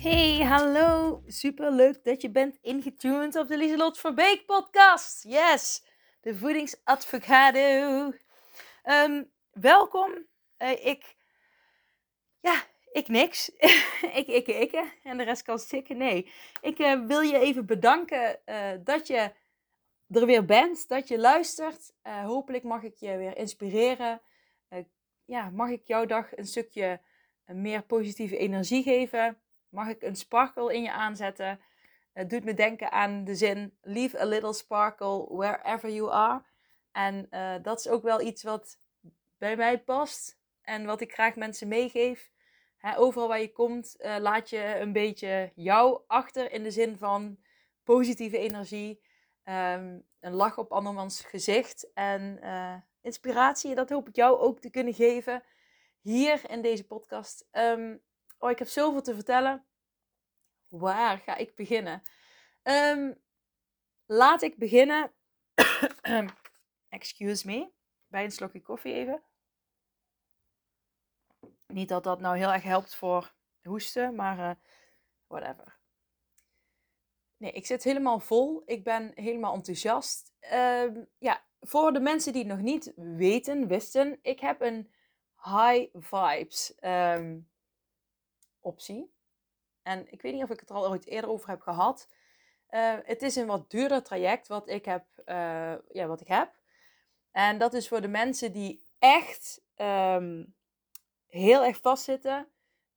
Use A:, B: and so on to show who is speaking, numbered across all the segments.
A: Hey, hallo. Super leuk dat je bent ingetuned op de Lieselot Verbeek podcast. Yes, de voedingsadvocado. Um, welkom. Uh, ik, ja, ik niks. ik, ik, ik. En de rest kan stikken. Nee, ik uh, wil je even bedanken uh, dat je er weer bent, dat je luistert. hopelijk mag ik je weer inspireren. ja, mag ik jouw dag een stukje meer positieve energie geven mag ik een sparkle in je aanzetten. Het doet me denken aan de zin: Leave a little sparkle wherever you are. En uh, dat is ook wel iets wat bij mij past en wat ik graag mensen meegeef. Overal waar je komt, uh, laat je een beetje jou achter in de zin van positieve energie, um, een lach op andermans gezicht en uh, inspiratie. Dat hoop ik jou ook te kunnen geven hier in deze podcast. Um, Oh, ik heb zoveel te vertellen. Waar ga ik beginnen? Um, laat ik beginnen. Excuse me. Bij een slokje koffie even. Niet dat dat nou heel erg helpt voor hoesten, maar uh, whatever. Nee, ik zit helemaal vol. Ik ben helemaal enthousiast. Um, ja, voor de mensen die het nog niet weten, wisten, ik heb een high vibes um, optie. En ik weet niet of ik het er al ooit eerder over heb gehad. Uh, het is een wat duurder traject wat ik heb. Uh, ja, wat ik heb. En dat is voor de mensen die echt um, heel erg vastzitten.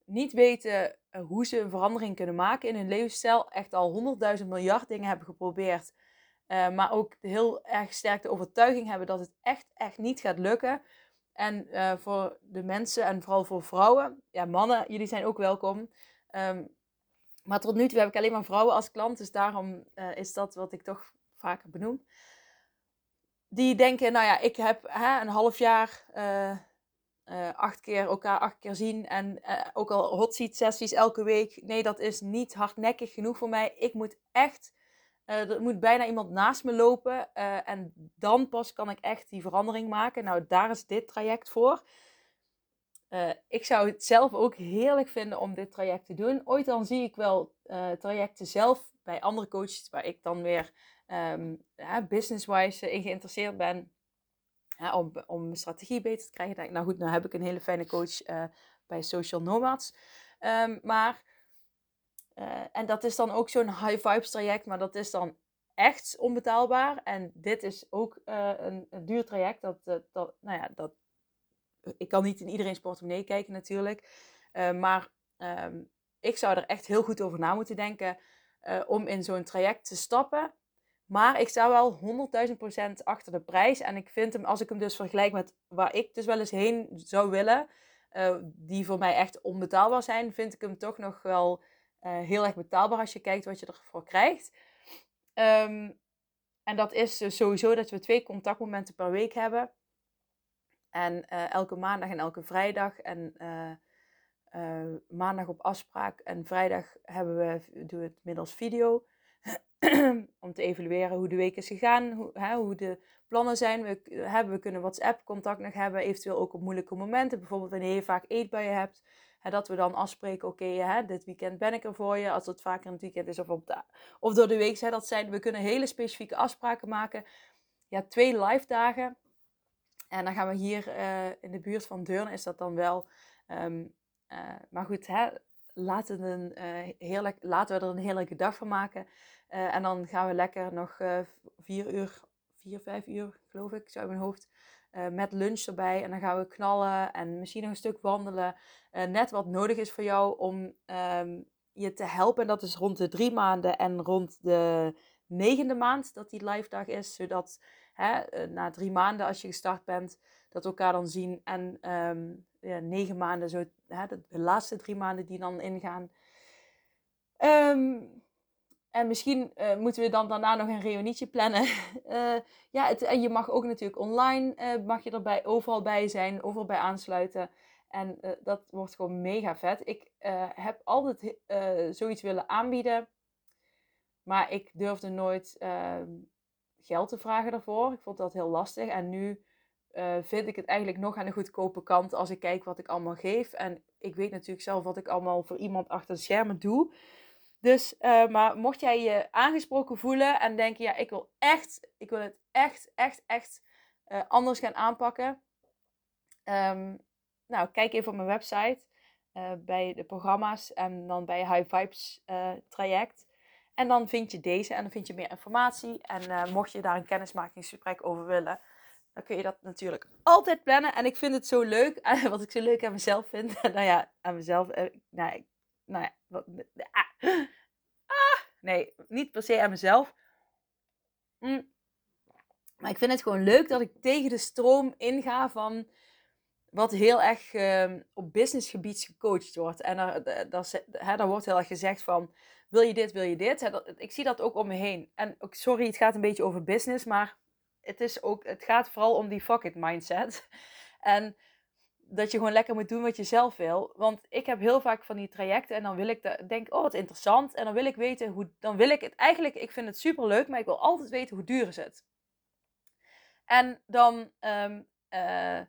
A: Niet weten uh, hoe ze een verandering kunnen maken in hun levensstijl. Echt al honderdduizend miljard dingen hebben geprobeerd. maar ook heel erg sterk de overtuiging hebben dat het echt, echt niet gaat lukken. En uh, voor de mensen en vooral voor vrouwen, ja, mannen, jullie zijn ook welkom. Um, maar tot nu toe heb ik alleen maar vrouwen als klant, dus daarom uh, is dat wat ik toch vaker benoem. Die denken, nou ja, ik heb hè, een half jaar uh, acht keer elkaar acht keer zien en ook al hot seat sessies elke week. Nee, dat is niet hardnekkig genoeg voor mij. Ik moet echt uh, er moet bijna iemand naast me lopen. Uh, en dan pas kan ik echt die verandering maken. Nou, daar is dit traject voor. Uh, ik zou het zelf ook heerlijk vinden om dit traject te doen. Ooit dan zie ik wel trajecten zelf bij andere coaches, waar ik dan weer um, business-wise in geïnteresseerd ben. Om, om mijn strategie beter te krijgen. Denk, nou goed, nou heb ik een hele fijne coach bij Social Nomads. Um, maar uh, en dat is dan ook zo'n high vibes traject, maar dat is dan echt onbetaalbaar. En dit is ook uh, een, duur traject. Dat, dat, dat, nou ja, dat, ik kan niet in iedereen's portemonnee kijken natuurlijk. Maar um, ik zou er echt heel goed over na moeten denken om in zo'n traject te stappen. Maar ik sta wel 100.000% achter de prijs. En ik vind hem, als ik hem dus vergelijk met waar ik dus wel eens heen zou willen, die voor mij echt onbetaalbaar zijn, vind ik hem toch nog wel uh, heel erg betaalbaar als je kijkt wat je ervoor krijgt. Um, en dat is dus sowieso dat we twee contactmomenten per week hebben. En uh, elke maandag en elke vrijdag. En uh, maandag op afspraak en vrijdag hebben we, doen we het middels video. om te evalueren hoe de week is gegaan, hoe, hè, hoe de plannen zijn. We, hebben, we kunnen WhatsApp-contact nog hebben, eventueel ook op moeilijke momenten. Bijvoorbeeld wanneer je vaak eetbuien hebt dat we dan afspreken, oké, okay, dit weekend ben ik er voor je. Als het vaker het weekend is of, op of door de week. Hè, dat zijn, we kunnen hele specifieke afspraken maken. Ja, twee live dagen. En dan gaan we hier uh, in de buurt van Deurne, is dat dan wel. Um, uh, maar goed, hè, laten, we een, uh, heerlijk, laten we er een heerlijke dag van maken. en dan gaan we lekker nog vier uur, vier, vijf uur, geloof ik, zo in mijn hoofd. Uh, met lunch erbij. En dan gaan we knallen en misschien nog een stuk wandelen. Uh, net wat nodig is voor jou om um, je te helpen. En dat is rond de drie maanden en rond de negende maand dat die live dag is. Zodat hè, uh, na drie maanden als je gestart bent, dat we elkaar dan zien. En ehm, ja, negen maanden, zo, hè, de, laatste drie maanden die dan ingaan. Ehm, en misschien uh, moeten we dan daarna nog een reunietje plannen. uh, ja, het, en je mag ook natuurlijk online, uh, mag je erbij overal bij zijn, overal bij aansluiten. En dat wordt gewoon mega vet. Ik heb altijd zoiets willen aanbieden. Maar ik durfde nooit ehm, geld te vragen daarvoor. Ik vond dat heel lastig. En nu vind ik het eigenlijk nog aan de goedkope kant als ik kijk wat ik allemaal geef. En ik weet natuurlijk zelf wat ik allemaal voor iemand achter de schermen doe. Dus, uh, maar mocht jij je aangesproken voelen en denken, ja, ik wil echt, ik wil het echt, echt, echt uh, anders gaan aanpakken. Um, nou, kijk even op mijn website bij de programma's en dan bij High Vibes traject. En dan vind je deze en dan vind je meer informatie. En mocht je daar een kennismakingsgesprek over willen, dan kun je dat natuurlijk altijd plannen. En ik vind het zo leuk, wat ik zo leuk aan mezelf vind. nou ja, aan mezelf. Eh, nou, nou ja, wat, ah, ah, nee, niet per se aan mezelf. Mm. Maar ik vind het gewoon leuk dat ik tegen de stroom inga van wat heel erg uh, op businessgebied gecoacht wordt. En daar wordt heel erg gezegd van, wil je dit, wil je dit? ik zie dat ook om me heen. En sorry, het gaat een beetje over business, maar het, is ook, het gaat vooral om die fuck it mindset. En dat je gewoon lekker moet doen wat je zelf wil. Want ik heb heel vaak van die trajecten en dan wil ik de, denk, oh wat interessant. En dan wil ik weten hoe, dan wil ik het eigenlijk, ik vind het super leuk, maar ik wil altijd weten hoe duur is het. En dan um, uh,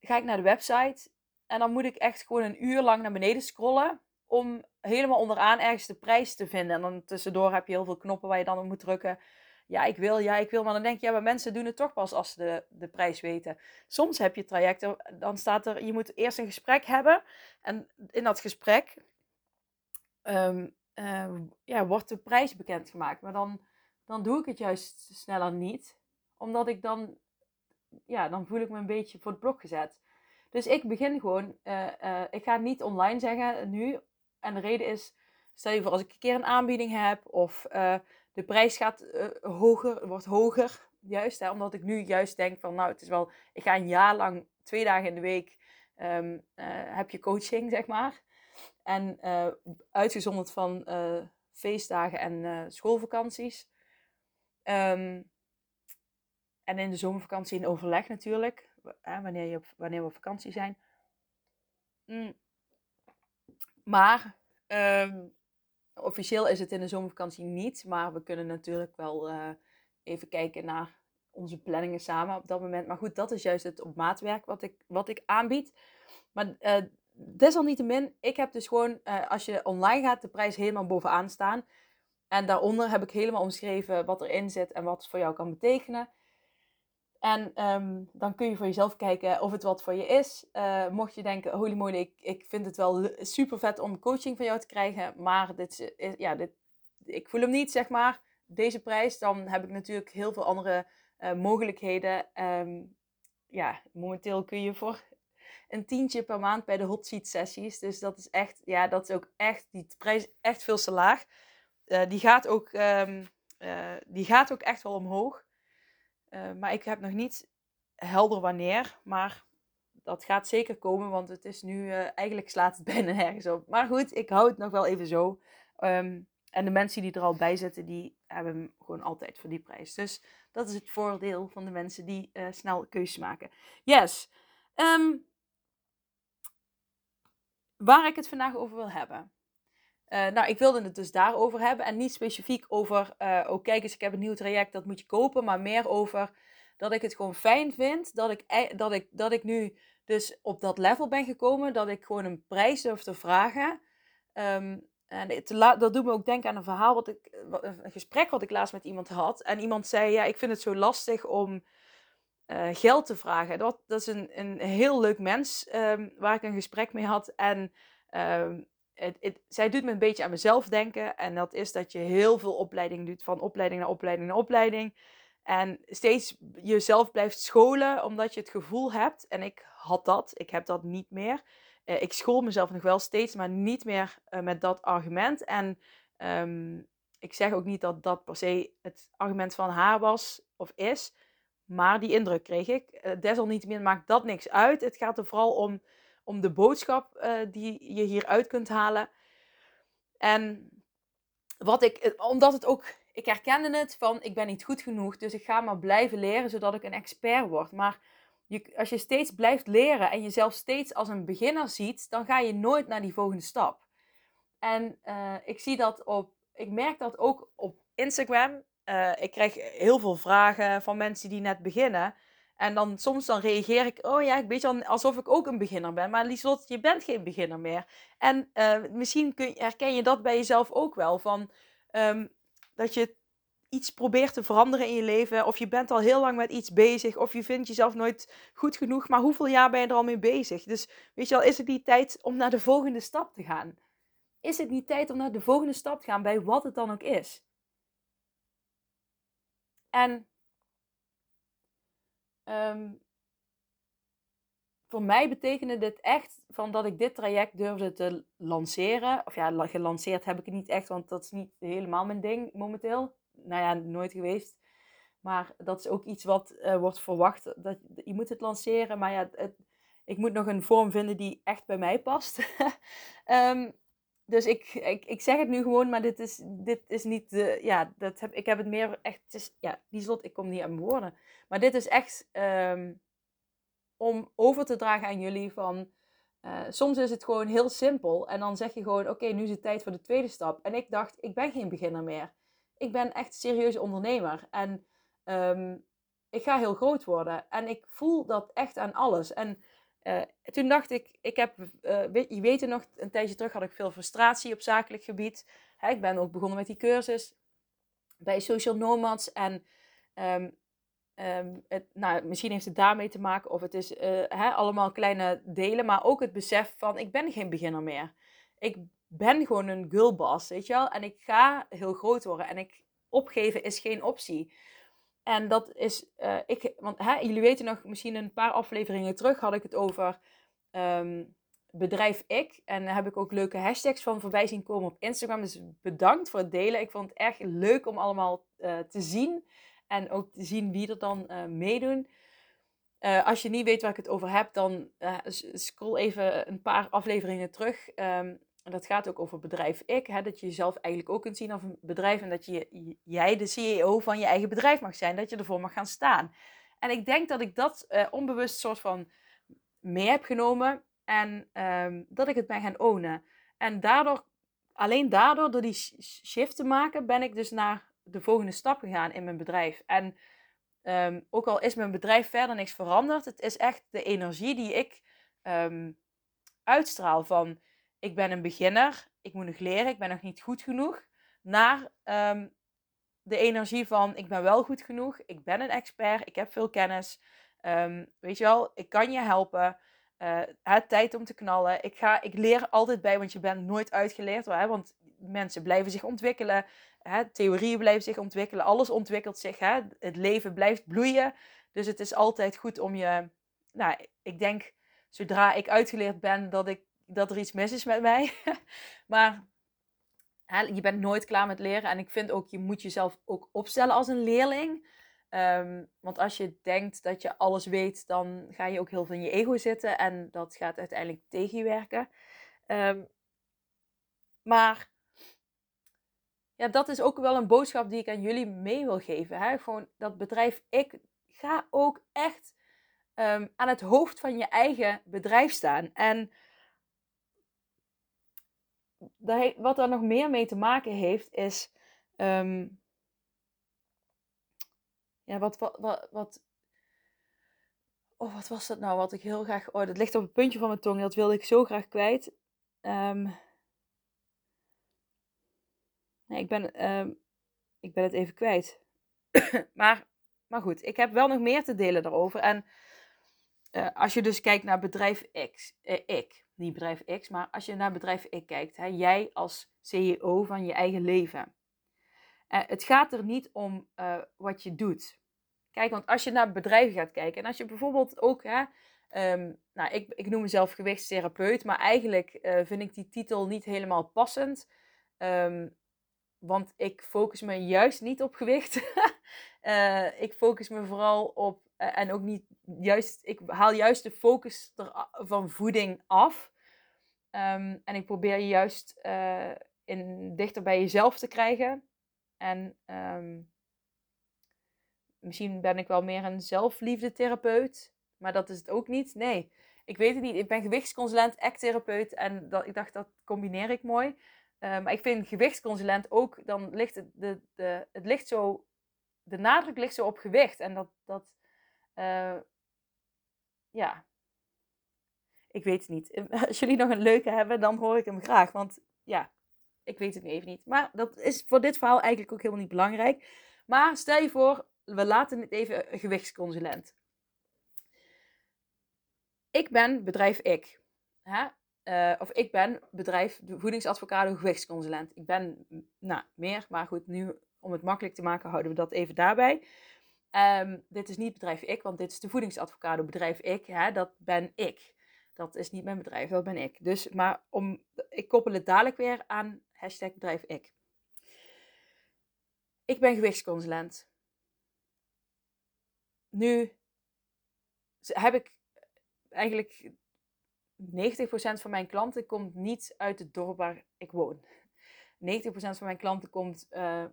A: ga ik naar de website en dan moet ik echt gewoon een uur lang naar beneden scrollen om helemaal onderaan ergens de prijs te vinden. En dan tussendoor heb je heel veel knoppen waar je dan op moet drukken ja, ik wil, ja, ik wil. Maar dan denk je, ja, maar mensen doen het toch pas als ze de, de prijs weten. Soms heb je trajecten, dan staat er, je moet eerst een gesprek hebben. En in dat gesprek um, uh, ja, wordt de prijs bekendgemaakt. Maar dan, dan doe ik het juist sneller niet. Omdat ik dan, ja, dan voel ik me een beetje voor het blok gezet. Dus ik begin gewoon, uh, uh, ik ga niet online zeggen nu. En de reden is, stel je voor als ik een keer een aanbieding heb of de prijs gaat uh, hoger, wordt hoger. Juist, hè, omdat ik nu juist denk van, nou, het is wel, ik ga een jaar lang, twee dagen in de week, um, uh, heb je coaching, zeg maar. En uh, uitgezonderd van feestdagen en schoolvakanties. Um, en in de zomervakantie in overleg natuurlijk, hè, wanneer, je wanneer we op vakantie zijn. Mm. Maar um, Officieel is het in de zomervakantie niet, maar we kunnen natuurlijk wel uh, even kijken naar onze planningen samen op dat moment. Maar goed, dat is juist het op maatwerk wat ik, wat ik aanbied. Maar uh, desalniettemin, ik heb dus gewoon, uh, als je online gaat, de prijs helemaal bovenaan staan. En daaronder heb ik helemaal omschreven wat erin zit en wat het voor jou kan betekenen. En um, dan kun je voor jezelf kijken of het wat voor je is. Uh, mocht je denken, holy moly, ik, ik vind het wel super vet om coaching van jou te krijgen. Maar dit, is, ja, dit, ik voel hem niet, zeg maar, deze prijs. Dan heb ik natuurlijk heel veel andere uh, mogelijkheden. Um, ja, momenteel kun je voor een tientje per maand bij de hot seat sessies. Dus dat is echt, ja, dat is ook echt, die prijs echt veel te laag. Die, gaat ook, um, die gaat ook echt wel omhoog. Uh, maar ik heb nog niet helder wanneer. Maar dat gaat zeker komen, want het is nu, uh, eigenlijk slaat het bijna nergens op. Maar goed, ik hou het nog wel even zo. Um, en de mensen die er al bij zitten, die hebben hem gewoon altijd voor die prijs. Dus dat is het voordeel van de mensen die uh, snel keuzes maken. Yes. Um, waar ik het vandaag over wil hebben. Uh, nou, ik wilde het dus daarover hebben en niet specifiek over, uh, oh kijk eens, ik heb een nieuw traject, dat moet je kopen, maar meer over dat ik het gewoon fijn vind dat ik, dat ik, dat ik nu dus op dat level ben gekomen, dat ik gewoon een prijs durf te vragen. Um, en dat doet me ook denken aan een verhaal, wat ik, een gesprek wat ik laatst met iemand had. En iemand zei, ja, ik vind het zo lastig om uh, geld te vragen. Dat, dat is een, een heel leuk mens um, waar ik een gesprek mee had. En um, het, het, zij doet me een beetje aan mezelf denken. En dat is dat je heel veel opleiding doet, van opleiding naar opleiding naar opleiding. En steeds jezelf blijft scholen, omdat je het gevoel hebt, en ik had dat, ik heb dat niet meer. Uh, ik school mezelf nog wel steeds, maar niet meer uh, met dat argument. En um, ik zeg ook niet dat dat per se het argument van haar was of is. Maar die indruk kreeg ik. Uh, desalniettemin maakt dat niks uit. Het gaat er vooral om, om de boodschap uh, die je hieruit kunt halen. En wat ik, omdat het ook, ik herkende het van ik ben niet goed genoeg, dus ik ga maar blijven leren zodat ik een expert word. Maar je, als je steeds blijft leren en jezelf steeds als een beginner ziet, dan ga je nooit naar die volgende stap. En uh, ik zie dat op, ik merk dat ook op Instagram. Ik krijg heel veel vragen van mensen die net beginnen. En dan soms dan reageer ik, oh ja, ik weet dan alsof ik ook een beginner ben. Maar Lieslot, je bent geen beginner meer. En uh, misschien kun, herken je dat bij jezelf ook wel. Van, um, dat je iets probeert te veranderen in je leven. Of je bent al heel lang met iets bezig. Of je vindt jezelf nooit goed genoeg. Maar hoeveel jaar ben je er al mee bezig? Dus weet je wel, is het niet tijd om naar de volgende stap te gaan? Is het niet tijd om naar de volgende stap te gaan bij wat het dan ook is? En um, voor mij betekende dit echt van dat ik dit traject durfde te lanceren. Of ja, gelanceerd heb ik het niet echt, want dat is niet helemaal mijn ding momenteel. Nou ja, nooit geweest. Maar dat is ook iets wat uh, wordt verwacht. Dat, je moet het lanceren, maar ja, het, ik moet nog een vorm vinden die echt bij mij past. um, dus ik, ik, ik zeg het nu gewoon, maar dit is, dit is niet de. Ja, dat heb, ik heb het meer echt. Is, ja, die slot, ik kom niet aan woorden. Maar dit is echt um, om over te dragen aan jullie van. Uh, soms is het gewoon heel simpel. En dan zeg je gewoon: Oké, nu is het tijd voor de tweede stap. En ik dacht: Ik ben geen beginner meer. Ik ben echt serieuze ondernemer. En um, ik ga heel groot worden. En ik voel dat echt aan alles. En uh, toen dacht ik, ik heb, uh, je weet nog, een tijdje terug had ik veel frustratie op zakelijk gebied. Hè, ik ben ook begonnen met die cursus bij Social Nomads. En um, um, het, nou, misschien heeft het daarmee te maken, of het is uh, hè, allemaal kleine delen, maar ook het besef van, ik ben geen beginner meer. Ik ben gewoon een girlboss, weet je wel. En ik ga heel groot worden. En ik opgeven is geen optie. En dat is, uh, ik, want hè, jullie weten nog, misschien een paar afleveringen terug had ik het over um, bedrijf ik. En daar heb ik ook leuke hashtags van voorbij zien komen op Instagram. Dus bedankt voor het delen. Ik vond het erg leuk om allemaal uh, te zien. En ook te zien wie er dan uh, meedoen. als je niet weet waar ik het over heb, dan scroll even een paar afleveringen terug. Um, en dat gaat ook over bedrijf ik. Hè, dat je jezelf eigenlijk ook kunt zien als een bedrijf. En dat je, jij de CEO van je eigen bedrijf mag zijn. Dat je ervoor mag gaan staan. En ik denk dat ik dat uh, onbewust soort van mee heb genomen. En um, dat ik het ben gaan ownen. En daardoor, alleen daardoor, door die shift te maken, ben ik dus naar de volgende stap gegaan in mijn bedrijf. En um, ook al is mijn bedrijf verder niks veranderd, het is echt de energie die ik um, uitstraal van ik ben een beginner, ik moet nog leren, ik ben nog niet goed genoeg, naar um, de energie van ik ben wel goed genoeg, ik ben een expert, ik heb veel kennis, um, weet je wel, ik kan je helpen. Uh, het tijd om te knallen. Ik, ga, ik leer altijd bij, want je bent nooit uitgeleerd. Hè? Want mensen blijven zich ontwikkelen. Hè? Theorieën blijven zich ontwikkelen. Alles ontwikkelt zich. Hè? Het leven blijft bloeien. Dus het is altijd goed om je. Nou, ik denk zodra ik uitgeleerd ben, dat ik dat er iets mis is met mij. maar je bent nooit klaar met leren. En ik vind ook, je moet jezelf ook opstellen als een leerling. Um, want als je denkt dat je alles weet, dan ga je ook heel veel in je ego zitten. En dat gaat uiteindelijk tegen je werken. Um, maar ja, dat is ook wel een boodschap die ik aan jullie mee wil geven. Hè? Gewoon dat bedrijf, ik ga ook echt um, aan het hoofd van je eigen bedrijf staan. En wat er nog meer mee te maken heeft, is. Um, ja, wat, wat, wat. Oh, wat was dat nou? Wat ik heel graag. Oh, dat ligt op het puntje van mijn tong. Dat wilde ik zo graag kwijt. Um, nee, ik ben, um, ik ben het even kwijt. maar, maar goed, ik heb wel nog meer te delen daarover. En uh, als je dus kijkt naar bedrijf X, eh, ik, niet bedrijf X, maar als je naar bedrijf ik kijkt, hè, jij als CEO van je eigen leven. Uh, het gaat er niet om uh, wat je doet. Kijk, want als je naar bedrijven gaat kijken en als je bijvoorbeeld ook, hè, um, nou, ik, ik noem mezelf gewichtstherapeut, maar eigenlijk uh, vind ik die titel niet helemaal passend. Um, want ik focus me juist niet op gewicht. ik focus me vooral op, en ook niet juist, ik haal juist de focus er, van voeding af. Ehm, en ik probeer je juist in, dichter bij jezelf te krijgen. En ehm, misschien ben ik wel meer een zelfliefdetherapeut, maar dat is het ook niet. Nee, ik weet het niet. Ik ben gewichtsconsulent, act-therapeut en dat, ik dacht dat combineer ik mooi. Uh, maar ik vind gewichtsconsulent ook, dan ligt het, de, de, het ligt zo, de nadruk ligt zo op gewicht. En dat, dat uh, ja, ik weet het niet. Als jullie nog een leuke hebben, dan hoor ik hem graag. Want ja, ik weet het nu even niet. Maar dat is voor dit verhaal eigenlijk ook helemaal niet belangrijk. Maar stel je voor, we laten het even een gewichtsconsulent. Ik ben bedrijf ik. Hè? Uh, of ik ben bedrijf voedingsadvocado gewichtsconsulent. Ik ben, nou, meer, maar goed, nu om het makkelijk te maken houden we dat even daarbij. Um, dit is niet bedrijf ik, want dit is de voedingsadvocado bedrijf ik. Hè? Dat ben ik. Dat is niet mijn bedrijf, dat ben ik. Dus, maar om, ik koppel het dadelijk weer aan hashtag bedrijf ik. Ik ben gewichtsconsulent. Nu heb ik eigenlijk 90% van mijn klanten komt niet uit het dorp waar ik woon. 90% van mijn klanten komt uh,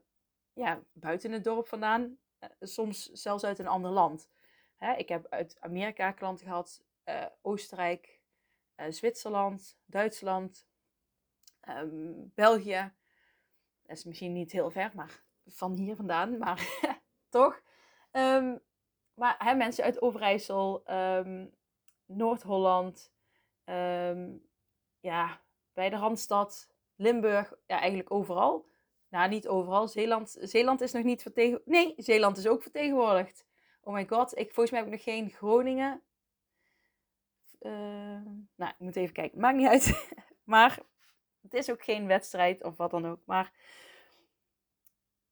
A: ja, buiten het dorp vandaan. Uh, soms zelfs uit een ander land. Hè, ik heb uit Amerika klanten gehad, uh, Oostenrijk, Zwitserland, Duitsland, um, België. Dat is misschien niet heel ver, maar van hier vandaan, maar toch. Um, maar hè, mensen uit Overijssel, um, Noord-Holland, ja, bij de Randstad, Limburg, ja, eigenlijk overal. Nou, niet overal. Zeeland, Zeeland is nog niet vertegenwoordigd. Nee, Zeeland is ook vertegenwoordigd. Oh my god, ik, volgens mij heb ik nog geen Groningen. Uh, nou, ik moet even kijken. Maakt niet uit. maar het is ook geen wedstrijd of wat dan ook. Maar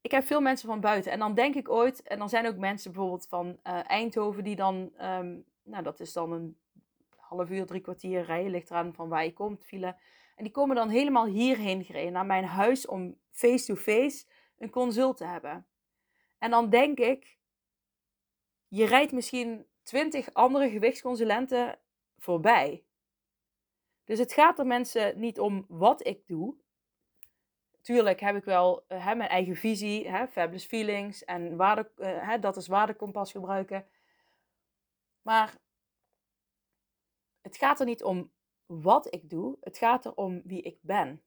A: ik heb veel mensen van buiten. En dan denk ik ooit, en dan zijn ook mensen bijvoorbeeld van uh, Eindhoven die dan, um, nou dat is dan een half uur, drie kwartier rijden, ligt eraan van waar je komt, file. En die komen dan helemaal hierheen gereden, naar mijn huis, om face-to-face -face een consult te hebben. En dan denk ik, je rijdt misschien twintig andere gewichtsconsulenten voorbij. Dus het gaat er mensen niet om wat ik doe. Tuurlijk heb ik wel uh, hè, mijn eigen visie, hè, fabulous feelings en uh, hè, dat is waardekompas gebruiken. Maar het gaat er niet om wat ik doe, het gaat er om wie ik ben.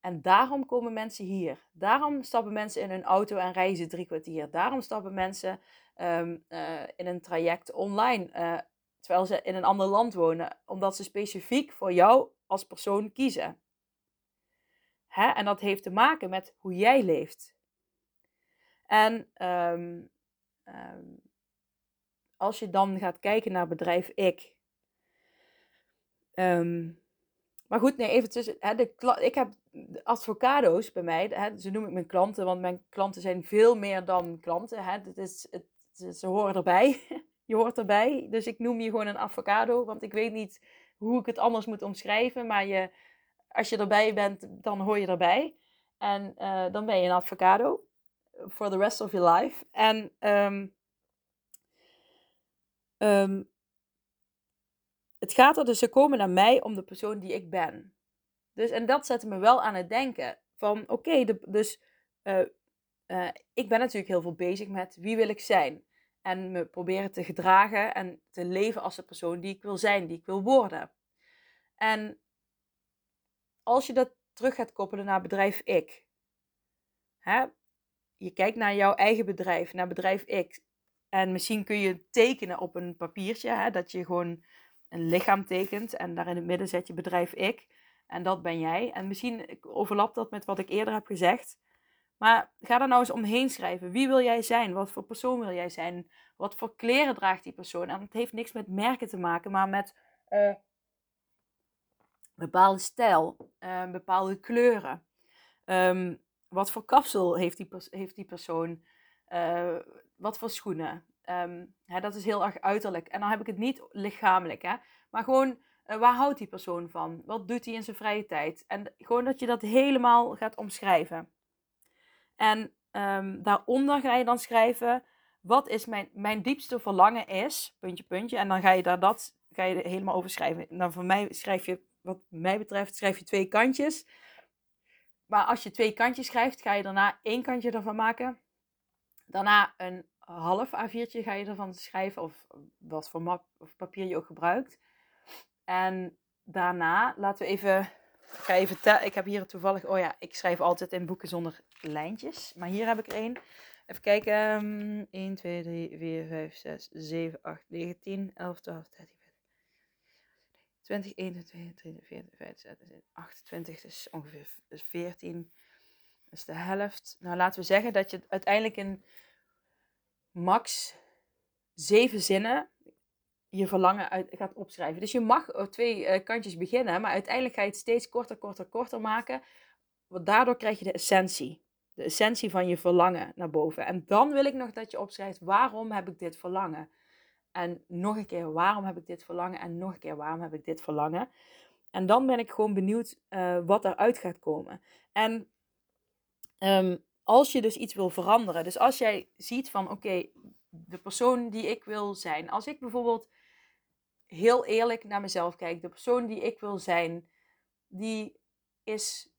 A: En daarom komen mensen hier. Daarom stappen mensen in hun auto en reizen drie kwartier. Daarom stappen mensen um, uh, in een traject online terwijl ze in een ander land wonen, omdat ze specifiek voor jou als persoon kiezen. Hè? En dat heeft te maken met hoe jij leeft. En um, um, als je dan gaat kijken naar bedrijf ik. Um, maar goed, nee, even tussen. Hè, de, ik heb advocado's bij mij, hè, ze noem ik mijn klanten, want mijn klanten zijn veel meer dan klanten. Hè. Is, het, ze horen erbij. je hoort erbij. Dus ik noem je gewoon een avocado, want ik weet niet hoe ik het anders moet omschrijven. Maar je, als je erbij bent, dan hoor je erbij. En uh, dan ben je een avocado. For the rest of your life. En um, het gaat er dus, ze komen naar mij om de persoon die ik ben. Dus, en dat zette me wel aan het denken. Van oké, dus uh, uh, ik ben natuurlijk heel veel bezig met wie wil ik zijn. En me proberen te gedragen en te leven als de persoon die ik wil zijn, die ik wil worden. En als je dat terug gaat koppelen naar bedrijf ik. Hè? Je kijkt naar jouw eigen bedrijf, naar bedrijf ik. En misschien kun je tekenen op een papiertje, hè, dat je gewoon een lichaam tekent en daar in het midden zet je bedrijf ik. En dat ben jij. En misschien overlapt dat met wat ik eerder heb gezegd. Maar ga er nou eens omheen schrijven. Wie wil jij zijn? Wat voor persoon wil jij zijn? Wat voor kleren draagt die persoon? En het heeft niks met merken te maken, maar met uh, bepaalde stijl, uh, bepaalde kleuren. Um, wat voor kapsel heeft die, heeft die persoon? Uh, wat voor schoenen? Um, hè, dat is heel erg uiterlijk. En dan heb ik het niet lichamelijk, hè? maar gewoon waar houdt die persoon van? Wat doet hij in zijn vrije tijd? En gewoon dat je dat helemaal gaat omschrijven. En ehm, daaronder ga je dan schrijven, wat is mijn, mijn diepste verlangen is, puntje, puntje. En dan ga je daar dat, ga je helemaal over schrijven. Nou, voor mij schrijf je, wat mij betreft, schrijf je twee kantjes. Maar als je twee kantjes schrijft, ga je daarna één kantje ervan maken. Daarna een half A4'tje ga je ervan schrijven, of wat voor map of papier je ook gebruikt. En daarna, laten we even, ga even tellen. Ik heb hier toevallig, oh ja, ik schrijf altijd in boeken zonder lijntjes. Maar hier heb ik er één. Even kijken. 1, 2, 3, 4, 5, 6, 7, 8, 9, 10, 11, 12, 13, 14, 20, 21, 22, 24, 25, 26, 28. Dus ongeveer 14. Dat is de helft. Nou, laten we zeggen dat je uiteindelijk in max zeven zinnen je verlangen uit, gaat opschrijven. Dus je mag op twee uh, kantjes beginnen, maar uiteindelijk ga je het steeds korter, korter, korter maken. Want daardoor krijg je de essentie. De essentie van je verlangen naar boven. En dan wil ik nog dat je opschrijft, waarom heb ik dit verlangen? En nog een keer, waarom heb ik dit verlangen? En nog een keer, waarom heb ik dit verlangen? En dan ben ik gewoon benieuwd uh, wat eruit gaat komen. En um, als je dus iets wil veranderen, dus als jij ziet van oké, de persoon die ik wil zijn, als ik bijvoorbeeld heel eerlijk naar mezelf kijk, de persoon die ik wil zijn, die is.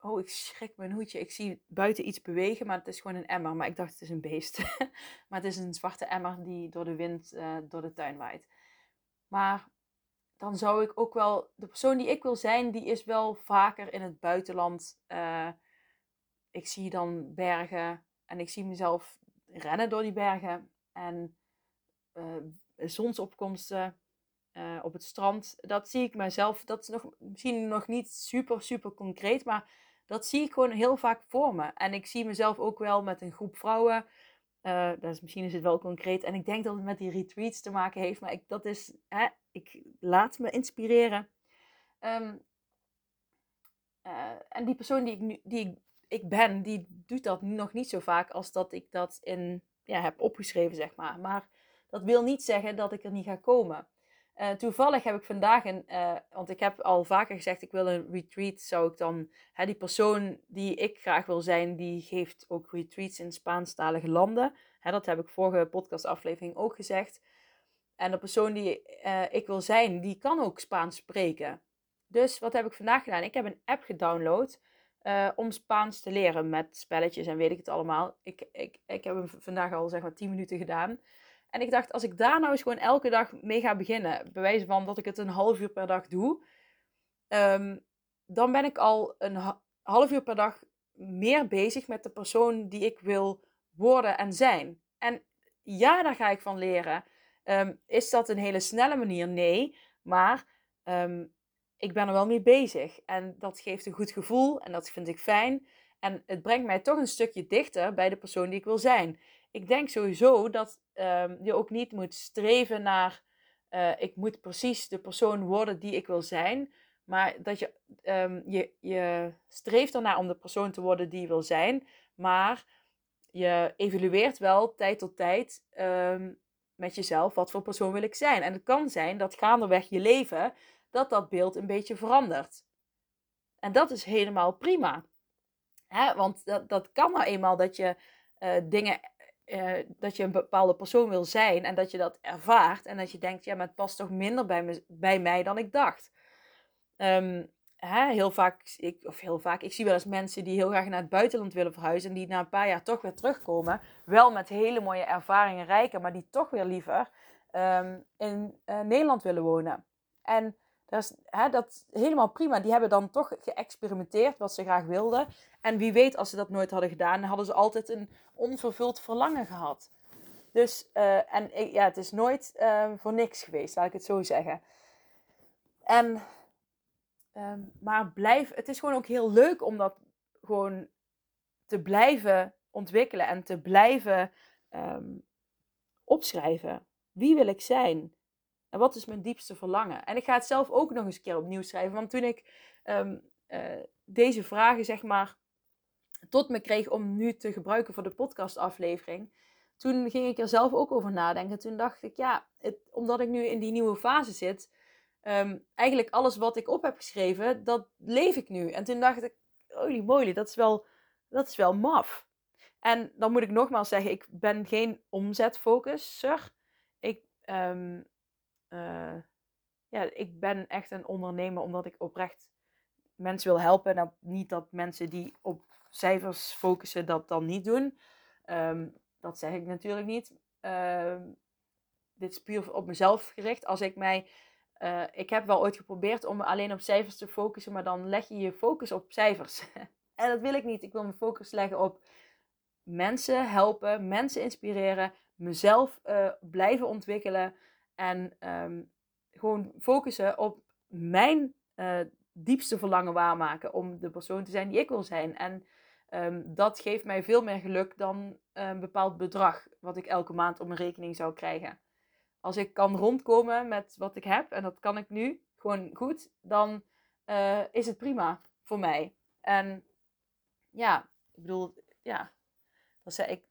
A: Oh, ik schrik mijn hoedje. Ik zie buiten iets bewegen, maar het is gewoon een emmer. Maar ik dacht het is een beest. maar het is een zwarte emmer die door de wind uh, door de tuin waait. Maar dan zou ik ook wel. De persoon die ik wil zijn, die is wel vaker in het buitenland. Uh, ik zie dan bergen en ik zie mezelf rennen door die bergen. En uh, zonsopkomsten uh, op het strand. Dat zie ik mezelf. Dat is nog, misschien nog niet super, super concreet. Maar dat zie ik gewoon heel vaak voor me. En ik zie mezelf ook wel met een groep vrouwen. Uh, dat is, misschien is het wel concreet. En ik denk dat het met die retreats te maken heeft. Maar ik, dat is, hè, ik laat me inspireren. Uh, en die persoon die ik, nu, die ik ik ben, die doet dat nog niet zo vaak als dat ik dat in, ja, heb opgeschreven, zeg maar. Maar dat wil niet zeggen dat ik er niet ga komen. Uh, toevallig heb ik vandaag een, uh, want ik heb al vaker gezegd, ik wil een retreat, zou ik dan, hè, die persoon die ik graag wil zijn, die geeft ook retreats in Spaanstalige landen. Hè, dat heb ik vorige podcastaflevering ook gezegd. En de persoon die uh, ik wil zijn, die kan ook Spaans spreken. Dus wat heb ik vandaag gedaan? Ik heb een app gedownload uh, om Spaans te leren met spelletjes en weet ik het allemaal. Ik, ik, ik heb hem vandaag al zeg maar 10 minuten gedaan. En ik dacht, als ik daar nou eens gewoon elke dag mee ga beginnen, bij wijze van dat ik het een half uur per dag doe, um, dan ben ik al een half uur per dag meer bezig met de persoon die ik wil worden en zijn. En ja, daar ga ik van leren. Um, is dat een hele snelle manier? Nee. Maar um, ik ben er wel mee bezig. En dat geeft een goed gevoel en dat vind ik fijn. En het brengt mij toch een stukje dichter bij de persoon die ik wil zijn. Ik denk sowieso dat um, je ook niet moet streven naar. Uh, ik moet precies de persoon worden die ik wil zijn. Maar dat je, um, je, je streeft ernaar om de persoon te worden die je wil zijn. Maar je evalueert wel tijd tot tijd um, met jezelf. Wat voor persoon wil ik zijn? En het kan zijn dat gaandeweg je leven dat dat beeld een beetje verandert. En dat is helemaal prima. Hè? Want dat, dat kan nou eenmaal dat je uh, dingen, uh, dat je een bepaalde persoon wil zijn en dat je dat ervaart en dat je denkt, ja, maar het past toch minder bij, me, bij mij dan ik dacht. Um, hè? Heel vaak, ik, of heel vaak, ik zie wel eens mensen die heel graag naar het buitenland willen verhuizen en die na een paar jaar toch weer terugkomen. Wel met hele mooie ervaringen rijken, maar die toch weer liever um, in uh, Nederland willen wonen. En dat is hè, dat helemaal prima. Die hebben dan toch geëxperimenteerd wat ze graag wilden. En wie weet, als ze dat nooit hadden gedaan, hadden ze altijd een onvervuld verlangen gehad. Dus, uh, en ja, het is nooit uh, voor niks geweest, laat ik het zo zeggen. En, uh, maar blijf, het is gewoon ook heel leuk om dat gewoon te blijven ontwikkelen en te blijven um, opschrijven. Wie wil ik zijn? En wat is mijn diepste verlangen? En ik ga het zelf ook nog eens een keer opnieuw schrijven. Want toen ik um, uh, deze vragen, zeg maar, tot me kreeg om nu te gebruiken voor de podcastaflevering. Toen ging ik er zelf ook over nadenken. Toen dacht ik, ja, het, omdat ik nu in die nieuwe fase zit, um, eigenlijk alles wat ik op heb geschreven, dat leef ik nu. En toen dacht ik, holy moly, dat is wel Dat is wel maf. En dan moet ik nogmaals zeggen, ik ben geen omzetfocusser. Ik, um, ja, ik ben echt een ondernemer omdat ik oprecht mensen wil helpen. Nou, niet dat mensen die op cijfers focussen dat dan niet doen. Ehm, dat zeg ik natuurlijk niet. Ehm, dit is puur op mezelf gericht. Als ik mij. Uh, ik heb wel ooit geprobeerd om alleen op cijfers te focussen, maar dan leg je je focus op cijfers. en dat wil ik niet. Ik wil mijn focus leggen op mensen helpen, mensen inspireren, mezelf uh, blijven ontwikkelen en um, gewoon focussen op mijn uh, diepste verlangen waarmaken om de persoon te zijn die ik wil zijn. En um, dat geeft mij veel meer geluk dan een bepaald bedrag wat ik elke maand op mijn rekening zou krijgen. Als ik kan rondkomen met wat ik heb, en dat kan ik nu gewoon goed, dan uh, is het prima voor mij. En ja, ik bedoel, ja, dat zei ik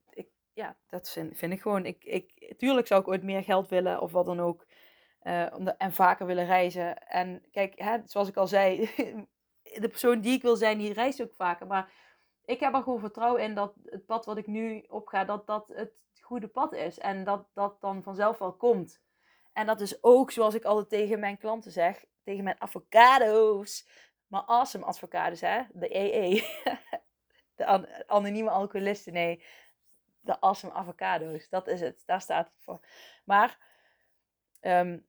A: ja, dat vind, ik gewoon. Ik, ik, tuurlijk zou ik ooit meer geld willen of wat dan ook. Uh, en vaker willen reizen. En kijk, hè, zoals ik al zei, de persoon die ik wil zijn, die reist ook vaker. Maar ik heb er gewoon vertrouwen in dat het pad wat ik nu opga, dat dat het goede pad is. En dat dat dan vanzelf wel komt. En dat is ook zoals ik altijd tegen mijn klanten zeg, tegen mijn avocado's. Maar awesome avocados, hè? De EE. De anonieme alcoholisten, nee. De awesome avocado's, dat is het. Daar staat het voor. Maar, um,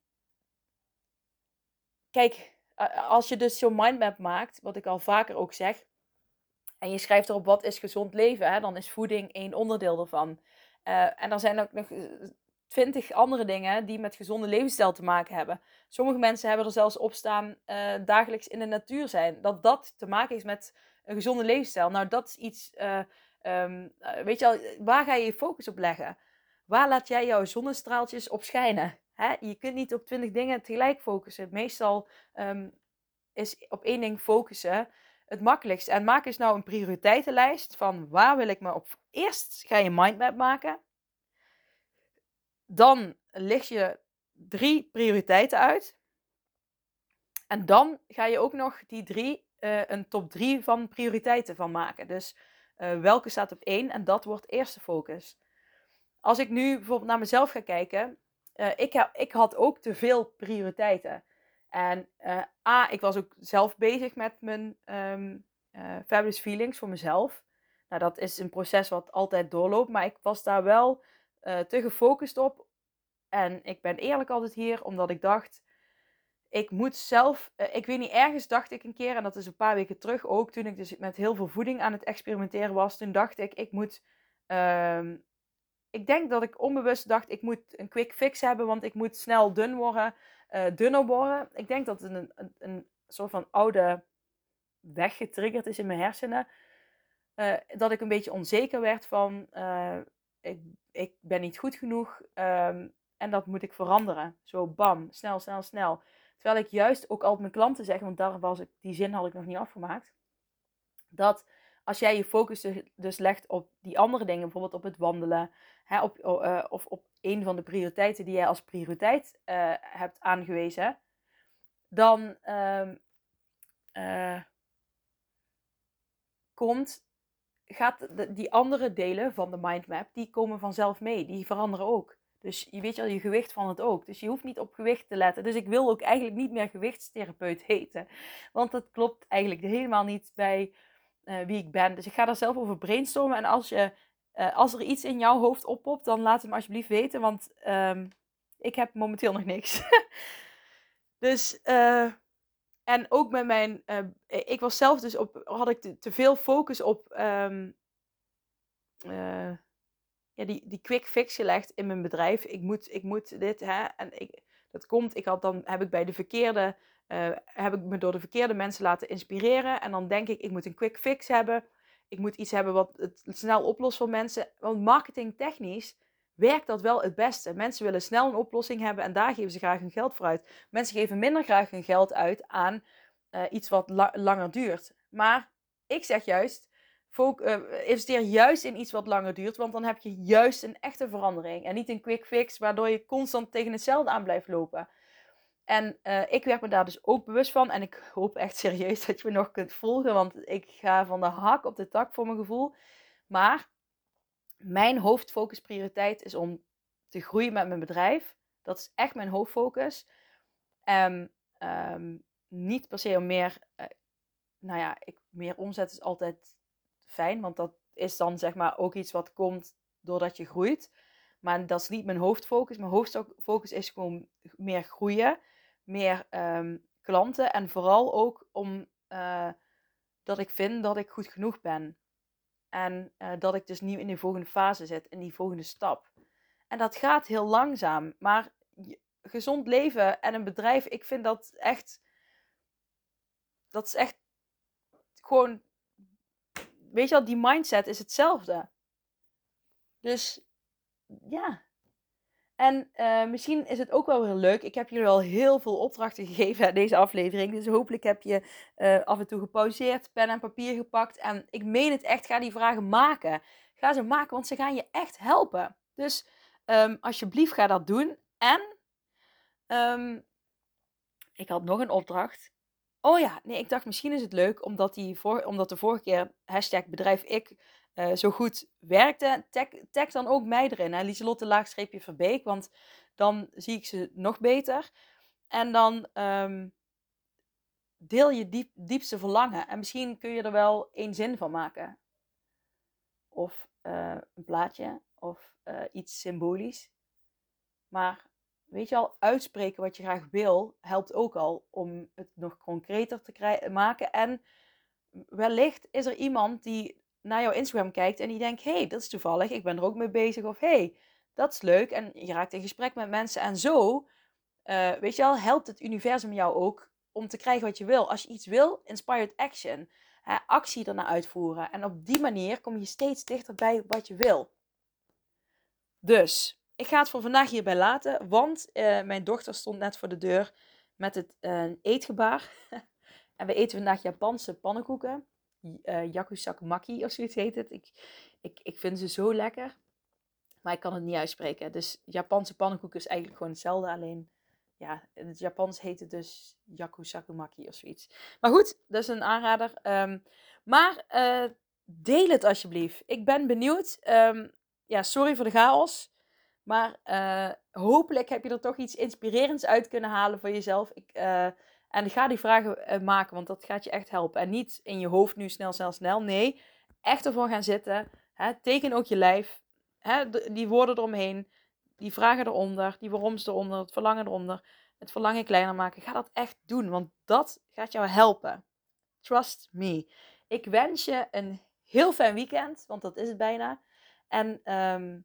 A: kijk, als je dus zo'n mindmap maakt, wat ik al vaker ook zeg, en je schrijft erop wat is gezond leven, hè, dan is voeding één onderdeel ervan. Uh, en er zijn ook nog eh, twintig andere dingen die met gezonde levensstijl te maken hebben. Sommige mensen hebben er zelfs op staan uh, dagelijks in de natuur zijn. Dat dat te maken heeft met een gezonde levensstijl. Nou, dat is iets, um, weet je al, waar ga je je focus op leggen? Waar laat jij jouw zonnestraaltjes op schijnen? Je kunt niet op twintig dingen tegelijk focussen. Meestal um, is op één ding focussen het makkelijkst. En maak eens nou een prioriteitenlijst van waar wil ik me op. Eerst ga je mindmap maken. Dan lig je drie prioriteiten uit. En dan ga je ook nog die drie, uh, een top drie van prioriteiten van maken. Dus uh, welke staat op één en dat wordt eerste focus. Als ik nu bijvoorbeeld naar mezelf ga kijken, uh, ik, ik had ook te veel prioriteiten. En uh, A, ik was ook zelf bezig met mijn uh, fabulous feelings voor mezelf. Nou, dat is een proces wat altijd doorloopt, maar ik was daar wel te gefocust op. En ik ben eerlijk altijd hier, omdat ik dacht, ik moet zelf, ik weet niet, ergens dacht ik een keer, en dat is een paar weken terug ook, toen ik dus met heel veel voeding aan het experimenteren was, toen dacht ik, ik moet, uh, ik denk dat ik onbewust dacht, ik moet een quick fix hebben, want ik moet snel dun worden uh, dunner worden. Ik denk dat het een, een, een soort van oude weg getriggerd is in mijn hersenen. Uh, dat ik een beetje onzeker werd van ik, ik ben niet goed genoeg um, en dat moet ik veranderen. Zo bam, snel, snel, snel. Terwijl ik juist ook altijd mijn klanten zeg, want daar was ik, die zin had ik nog niet afgemaakt. Dat als jij je focus dus, dus legt op die andere dingen, bijvoorbeeld op het wandelen, hè, op, uh, of op een van de prioriteiten die jij als prioriteit uh, hebt aangewezen, dan uh, uh, komt, gaat de, die andere delen van de mindmap, die komen vanzelf mee. Die veranderen ook. Dus je weet al je gewicht van het ook. Dus je hoeft niet op gewicht te letten. Dus ik wil ook eigenlijk niet meer gewichtstherapeut heten. Want dat klopt eigenlijk helemaal niet bij uh, wie ik ben. Dus ik ga daar zelf over brainstormen. En als je uh, als er iets in jouw hoofd oppopt, dan laat het me alsjeblieft weten, want um, ik heb momenteel nog niks. dus, uh, en ook met mijn, ik was zelf dus op, had ik te, veel focus op um, ja, die, die quick fix gelegd in mijn bedrijf. Ik moet, ik moet dit, hè, en ik, dat komt, ik had dan, heb ik bij de verkeerde, heb ik me door de verkeerde mensen laten inspireren. En dan denk ik, ik moet een quick fix hebben ik moet iets hebben wat het snel oplost voor mensen. Want marketingtechnisch werkt dat wel het beste. Mensen willen snel een oplossing hebben en daar geven ze graag hun geld voor uit. Mensen geven minder graag hun geld uit aan uh, iets wat la langer duurt. Maar ik zeg juist, investeer juist in iets wat langer duurt, want dan heb je juist een echte verandering. En niet een quick fix waardoor je constant tegen hetzelfde aan blijft lopen. En uh, ik werd me daar dus ook bewust van. En ik hoop echt serieus dat je me nog kunt volgen. Want ik ga van de hak op de tak voor mijn gevoel. Maar mijn hoofdfocus prioriteit is om te groeien met mijn bedrijf. Dat is echt mijn hoofdfocus. En um, niet per se om meer, uh, nou ja, ik, meer omzet is altijd fijn. Want dat is dan zeg maar ook iets wat komt doordat je groeit. Maar dat is niet mijn hoofdfocus. Mijn hoofdfocus is gewoon meer groeien, meer um, klanten en vooral ook om uh, dat ik vind dat ik goed genoeg ben. En uh, dat ik dus nu in de volgende fase zit, in die volgende stap. En dat gaat heel langzaam. Maar gezond leven en een bedrijf, ik vind dat echt. Dat is echt gewoon. Weet je wel, die mindset is hetzelfde. Dus ja. En uh, misschien is het ook wel weer leuk. Ik heb jullie al heel veel opdrachten gegeven in deze aflevering. Dus hopelijk heb je uh, af en toe gepauzeerd, pen en papier gepakt. En ik meen het echt, ga die vragen maken. Ga ze maken, want ze gaan je echt helpen. Dus um, alsjeblieft, ga dat doen. En um, ik had nog een opdracht. Oh ja, nee, ik dacht misschien is het leuk omdat, die voor, omdat de vorige keer hashtag bedrijf ik uh, zo goed werkte. Tag, tag dan ook mij erin? Lieselotte laagstreepje Verbeek, want dan zie ik ze nog beter. En dan um, deel je diep, diepste verlangen. En misschien kun je er wel één zin van maken. Of uh, een plaatje, of uh, iets symbolisch. Maar weet je al, uitspreken wat je graag wil, helpt ook al om het nog concreter te maken. En wellicht is er iemand die naar jouw Instagram kijkt en die denkt: hey, dat is toevallig, ik ben er ook mee bezig. Of hey, dat is leuk. En je raakt in gesprek met mensen. En zo, uh, weet je wel, helpt het universum jou ook om te krijgen wat je wil. Als je iets wil, inspired action. Actie ernaar uitvoeren. En op die manier kom je steeds dichter bij wat je wil. Dus, ik ga het voor vandaag hierbij laten. Want uh, mijn dochter stond net voor de deur met het uh, eetgebaar. en we eten vandaag Japanse pannenkoeken uh, yakusakumaki of zoiets heet het. Ik, ik, ik vind ze zo lekker. Maar ik kan het niet uitspreken. Dus Japanse pannenkoek is eigenlijk gewoon hetzelfde. Alleen, ja, in het Japans heet het dus yakusakumaki of zoiets. Maar goed, dat is een aanrader. Um, maar deel het alsjeblieft. Ik ben benieuwd. Um, ja, sorry voor de chaos. Maar uh, hopelijk heb je er toch iets inspirerends uit kunnen halen voor jezelf. Ik... Uh, en ga die vragen eh, maken, want dat gaat je echt helpen. En niet in je hoofd nu snel, snel, snel. Nee, echt ervoor gaan zitten. Hè, teken ook je lijf. Hè, die woorden eromheen. Die vragen eronder. Die waaroms eronder. Het verlangen eronder. Het verlangen kleiner maken. Ga dat echt doen, want dat gaat jou helpen. Trust me. Ik wens je een heel fijn weekend, want dat is het bijna. En um,